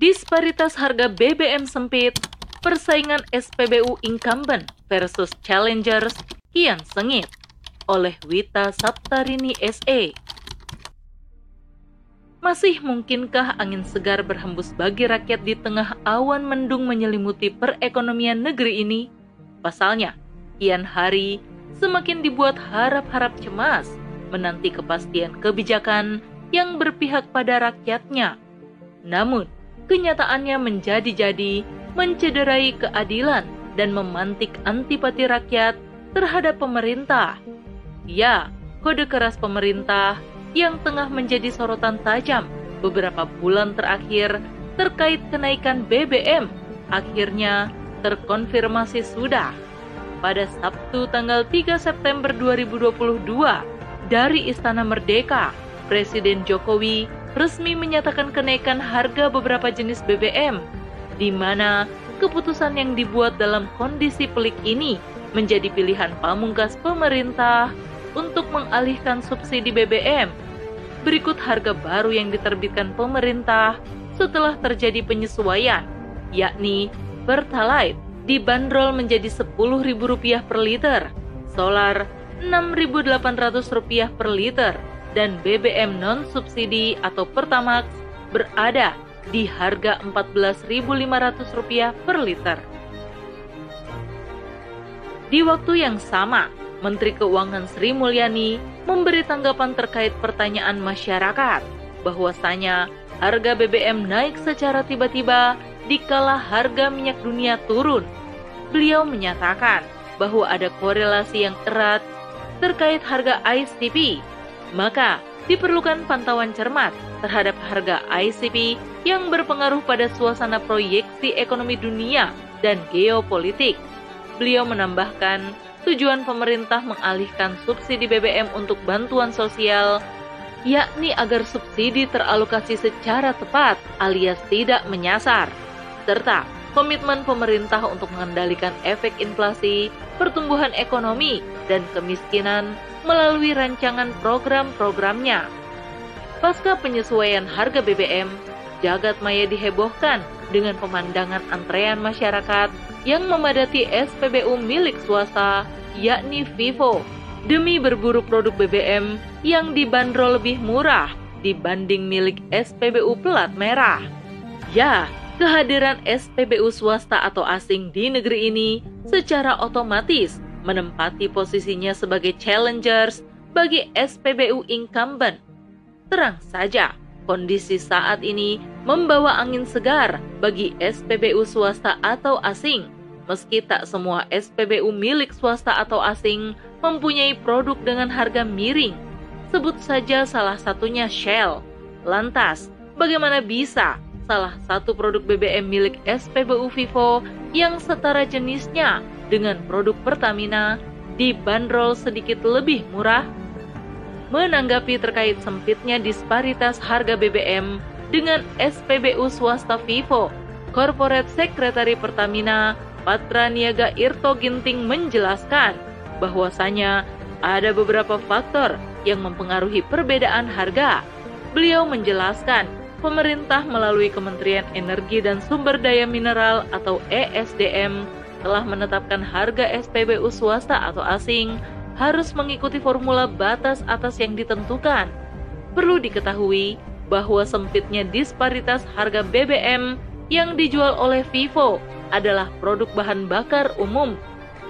disparitas harga BBM sempit, persaingan SPBU incumbent versus challengers kian sengit oleh Wita Saptarini SE. Masih mungkinkah angin segar berhembus bagi rakyat di tengah awan mendung menyelimuti perekonomian negeri ini? Pasalnya, kian hari semakin dibuat harap-harap cemas menanti kepastian kebijakan yang berpihak pada rakyatnya. Namun, kenyataannya menjadi-jadi mencederai keadilan dan memantik antipati rakyat terhadap pemerintah. Ya, kode keras pemerintah yang tengah menjadi sorotan tajam beberapa bulan terakhir terkait kenaikan BBM akhirnya terkonfirmasi sudah pada Sabtu tanggal 3 September 2022 dari Istana Merdeka, Presiden Jokowi resmi menyatakan kenaikan harga beberapa jenis BBM di mana keputusan yang dibuat dalam kondisi pelik ini menjadi pilihan pamungkas pemerintah untuk mengalihkan subsidi BBM. Berikut harga baru yang diterbitkan pemerintah setelah terjadi penyesuaian, yakni Pertalite dibanderol menjadi Rp10.000 per liter, solar Rp6.800 per liter, dan BBM non-subsidi atau Pertamax berada di harga Rp14.500 per liter. Di waktu yang sama, Menteri Keuangan Sri Mulyani memberi tanggapan terkait pertanyaan masyarakat bahwasanya harga BBM naik secara tiba-tiba dikala harga minyak dunia turun. Beliau menyatakan bahwa ada korelasi yang erat terkait harga ICP, maka diperlukan pantauan cermat terhadap harga ICP yang berpengaruh pada suasana proyeksi ekonomi dunia dan geopolitik. Beliau menambahkan tujuan pemerintah mengalihkan subsidi BBM untuk bantuan sosial, yakni agar subsidi teralokasi secara tepat alias tidak menyasar, serta komitmen pemerintah untuk mengendalikan efek inflasi, pertumbuhan ekonomi, dan kemiskinan melalui rancangan program-programnya. Pasca penyesuaian harga BBM, jagat maya dihebohkan dengan pemandangan antrean masyarakat yang memadati SPBU milik swasta, yakni Vivo, demi berburu produk BBM yang dibanderol lebih murah dibanding milik SPBU pelat merah. Ya, kehadiran SPBU swasta atau asing di negeri ini secara otomatis menempati posisinya sebagai challengers bagi SPBU incumbent. Terang saja, kondisi saat ini membawa angin segar bagi SPBU swasta atau asing, meski tak semua SPBU milik swasta atau asing mempunyai produk dengan harga miring. Sebut saja salah satunya Shell. Lantas, bagaimana bisa salah satu produk BBM milik SPBU Vivo yang setara jenisnya dengan produk Pertamina dibanderol sedikit lebih murah? Menanggapi terkait sempitnya disparitas harga BBM, dengan SPBU swasta Vivo, Corporate Secretary Pertamina Patra Niaga Irto Ginting menjelaskan bahwasanya ada beberapa faktor yang mempengaruhi perbedaan harga. Beliau menjelaskan, pemerintah melalui Kementerian Energi dan Sumber Daya Mineral atau ESDM telah menetapkan harga SPBU swasta atau asing harus mengikuti formula batas atas yang ditentukan. Perlu diketahui, bahwa sempitnya disparitas harga BBM yang dijual oleh Vivo adalah produk bahan bakar umum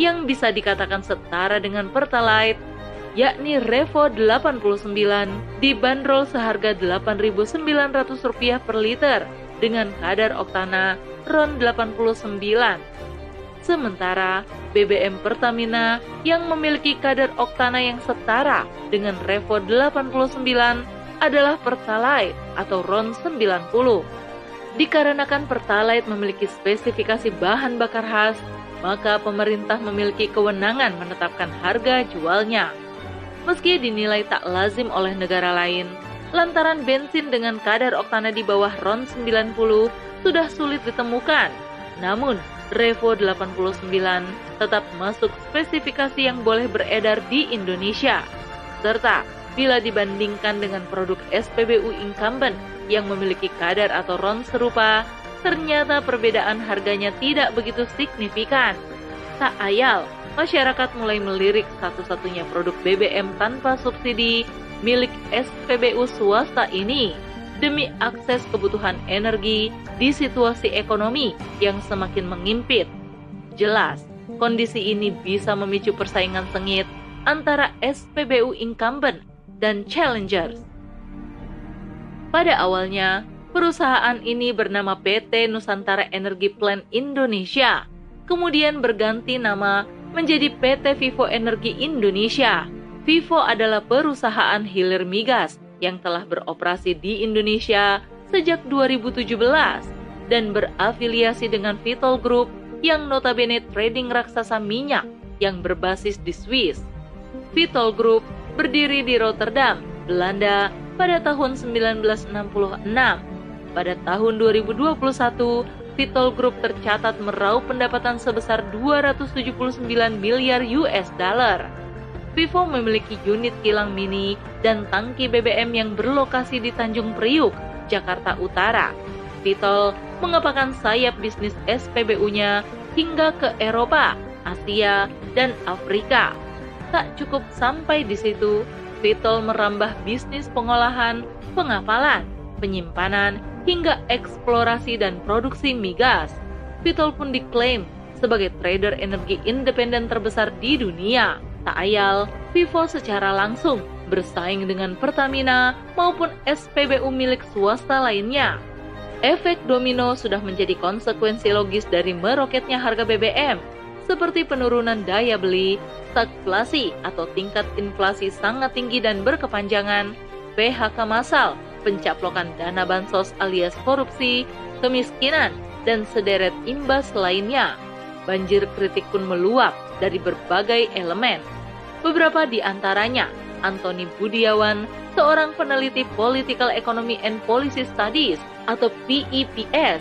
yang bisa dikatakan setara dengan Pertalite, yakni Revo 89 dibanderol seharga Rp8.900 per liter dengan kadar oktana RON 89. Sementara BBM Pertamina yang memiliki kadar oktana yang setara dengan Revo 89 adalah Pertalite atau RON 90. Dikarenakan Pertalite memiliki spesifikasi bahan bakar khas, maka pemerintah memiliki kewenangan menetapkan harga jualnya. Meski dinilai tak lazim oleh negara lain, lantaran bensin dengan kadar oktana di bawah RON 90 sudah sulit ditemukan. Namun, Revo 89 tetap masuk spesifikasi yang boleh beredar di Indonesia. Serta bila dibandingkan dengan produk SPBU incumbent yang memiliki kadar atau RON serupa, ternyata perbedaan harganya tidak begitu signifikan. Tak ayal, masyarakat mulai melirik satu-satunya produk BBM tanpa subsidi milik SPBU swasta ini demi akses kebutuhan energi di situasi ekonomi yang semakin mengimpit. Jelas, kondisi ini bisa memicu persaingan sengit antara SPBU incumbent dan challengers. Pada awalnya, perusahaan ini bernama PT Nusantara Energi Plan Indonesia, kemudian berganti nama menjadi PT Vivo Energi Indonesia. Vivo adalah perusahaan hilir migas yang telah beroperasi di Indonesia sejak 2017 dan berafiliasi dengan Vitol Group yang notabene trading raksasa minyak yang berbasis di Swiss. Vitol Group berdiri di Rotterdam, Belanda pada tahun 1966. Pada tahun 2021, Vitol Group tercatat meraup pendapatan sebesar 279 miliar US dollar. Vivo memiliki unit kilang mini dan tangki BBM yang berlokasi di Tanjung Priuk, Jakarta Utara. Vitol mengepakkan sayap bisnis SPBU-nya hingga ke Eropa, Asia, dan Afrika. Tak cukup sampai di situ, Vitol merambah bisnis pengolahan, pengapalan, penyimpanan, hingga eksplorasi dan produksi migas. Vitol pun diklaim sebagai trader energi independen terbesar di dunia. Tak ayal, Vivo secara langsung bersaing dengan Pertamina maupun SPBU milik swasta lainnya. Efek domino sudah menjadi konsekuensi logis dari meroketnya harga BBM, seperti penurunan daya beli, stagflasi atau tingkat inflasi sangat tinggi dan berkepanjangan, PHK massal, pencaplokan dana bansos alias korupsi, kemiskinan, dan sederet imbas lainnya. Banjir kritik pun meluap dari berbagai elemen. Beberapa di antaranya, Antoni Budiawan, seorang peneliti Political Economy and Policy Studies atau PEPS.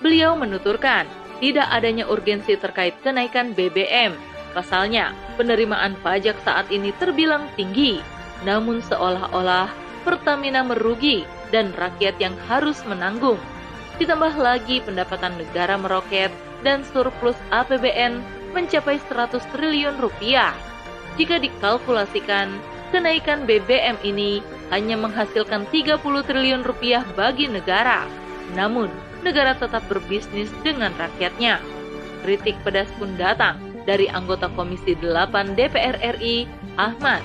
Beliau menuturkan, tidak adanya urgensi terkait kenaikan BBM. Pasalnya, penerimaan pajak saat ini terbilang tinggi, namun seolah-olah Pertamina merugi dan rakyat yang harus menanggung. Ditambah lagi pendapatan negara meroket dan surplus APBN mencapai 100 triliun rupiah. Jika dikalkulasikan, kenaikan BBM ini hanya menghasilkan 30 triliun rupiah bagi negara. Namun, negara tetap berbisnis dengan rakyatnya. Kritik pedas pun datang dari anggota Komisi 8 DPR RI, Ahmad.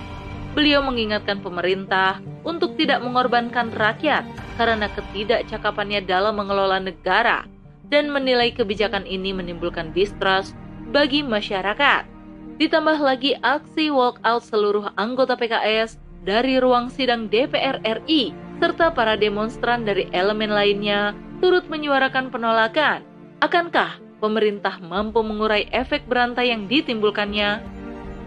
Beliau mengingatkan pemerintah untuk tidak mengorbankan rakyat karena ketidakcakapannya dalam mengelola negara dan menilai kebijakan ini menimbulkan distrust bagi masyarakat. Ditambah lagi aksi walkout seluruh anggota PKS dari ruang sidang DPR RI serta para demonstran dari elemen lainnya turut menyuarakan penolakan. Akankah pemerintah mampu mengurai efek berantai yang ditimbulkannya?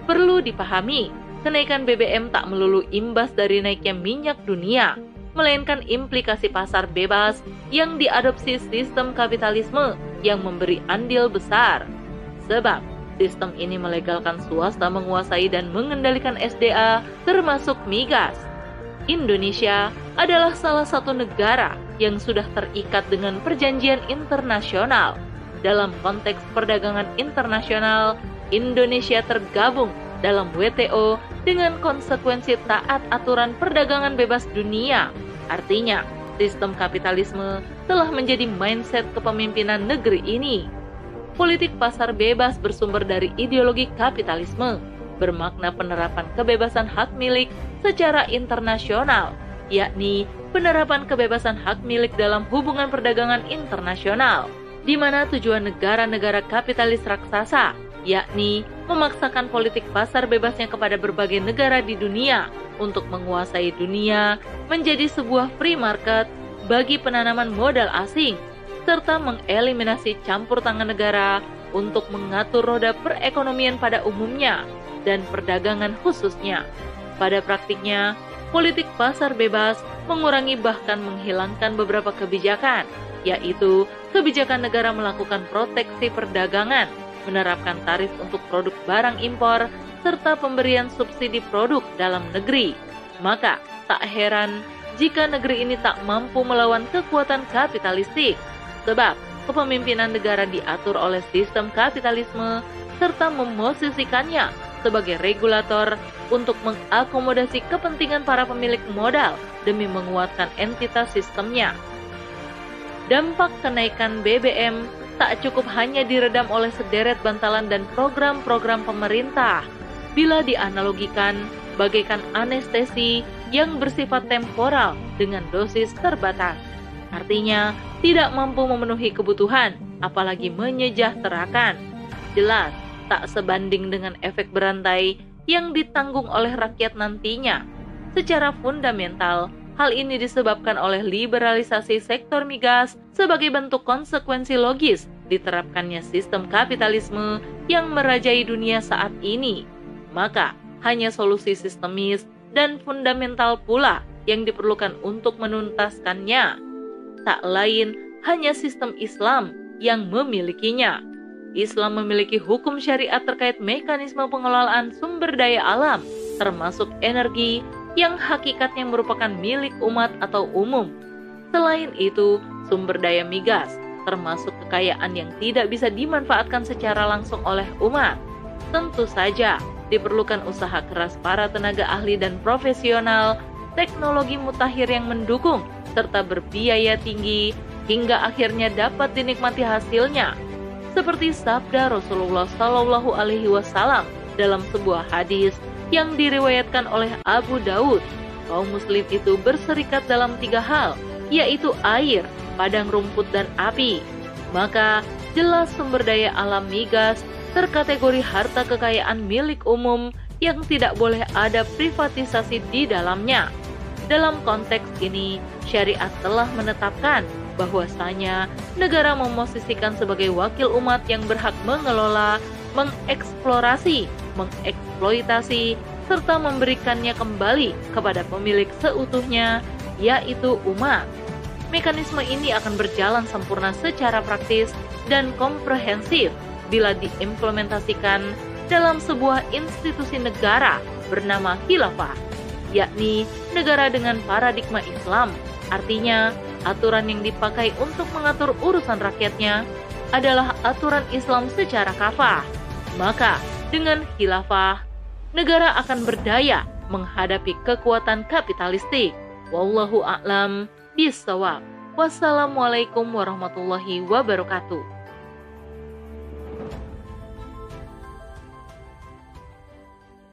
Perlu dipahami, kenaikan BBM tak melulu imbas dari naiknya minyak dunia, melainkan implikasi pasar bebas yang diadopsi sistem kapitalisme yang memberi andil besar. Sebab sistem ini melegalkan swasta menguasai dan mengendalikan SDA termasuk migas. Indonesia adalah salah satu negara yang sudah terikat dengan perjanjian internasional. Dalam konteks perdagangan internasional, Indonesia tergabung dalam WTO dengan konsekuensi taat aturan perdagangan bebas dunia. Artinya, sistem kapitalisme telah menjadi mindset kepemimpinan negeri ini politik pasar bebas bersumber dari ideologi kapitalisme, bermakna penerapan kebebasan hak milik secara internasional, yakni penerapan kebebasan hak milik dalam hubungan perdagangan internasional, di mana tujuan negara-negara kapitalis raksasa, yakni memaksakan politik pasar bebasnya kepada berbagai negara di dunia untuk menguasai dunia menjadi sebuah free market bagi penanaman modal asing serta mengeliminasi campur tangan negara untuk mengatur roda perekonomian pada umumnya dan perdagangan khususnya. Pada praktiknya, politik pasar bebas mengurangi bahkan menghilangkan beberapa kebijakan, yaitu kebijakan negara melakukan proteksi perdagangan, menerapkan tarif untuk produk barang impor, serta pemberian subsidi produk dalam negeri. Maka, tak heran jika negeri ini tak mampu melawan kekuatan kapitalistik Sebab kepemimpinan negara diatur oleh sistem kapitalisme serta memosisikannya sebagai regulator untuk mengakomodasi kepentingan para pemilik modal demi menguatkan entitas sistemnya. Dampak kenaikan BBM tak cukup hanya diredam oleh sederet bantalan dan program-program pemerintah. Bila dianalogikan bagaikan anestesi yang bersifat temporal dengan dosis terbatas. Artinya, tidak mampu memenuhi kebutuhan, apalagi menyejahterakan. Jelas, tak sebanding dengan efek berantai yang ditanggung oleh rakyat nantinya. Secara fundamental, hal ini disebabkan oleh liberalisasi sektor migas sebagai bentuk konsekuensi logis diterapkannya sistem kapitalisme yang merajai dunia saat ini. Maka, hanya solusi sistemis dan fundamental pula yang diperlukan untuk menuntaskannya. Tak lain hanya sistem Islam yang memilikinya. Islam memiliki hukum syariat terkait mekanisme pengelolaan sumber daya alam, termasuk energi yang hakikatnya merupakan milik umat atau umum. Selain itu, sumber daya migas termasuk kekayaan yang tidak bisa dimanfaatkan secara langsung oleh umat. Tentu saja, diperlukan usaha keras para tenaga ahli dan profesional, teknologi mutakhir yang mendukung, serta berbiaya tinggi hingga akhirnya dapat dinikmati hasilnya seperti sabda Rasulullah Shallallahu Alaihi Wasallam dalam sebuah hadis yang diriwayatkan oleh Abu Daud. Kaum Muslim itu berserikat dalam tiga hal, yaitu air, padang rumput, dan api. Maka jelas sumber daya alam migas terkategori harta kekayaan milik umum yang tidak boleh ada privatisasi di dalamnya. Dalam konteks ini, syariat telah menetapkan bahwasanya negara memosisikan sebagai wakil umat yang berhak mengelola, mengeksplorasi, mengeksploitasi, serta memberikannya kembali kepada pemilik seutuhnya, yaitu umat. Mekanisme ini akan berjalan sempurna secara praktis dan komprehensif bila diimplementasikan dalam sebuah institusi negara bernama khilafah, yakni negara dengan paradigma Islam. Artinya, aturan yang dipakai untuk mengatur urusan rakyatnya adalah aturan Islam secara kafah. Maka, dengan khilafah, negara akan berdaya menghadapi kekuatan kapitalistik. Wallahu a'lam bishawab. Wassalamualaikum warahmatullahi wabarakatuh.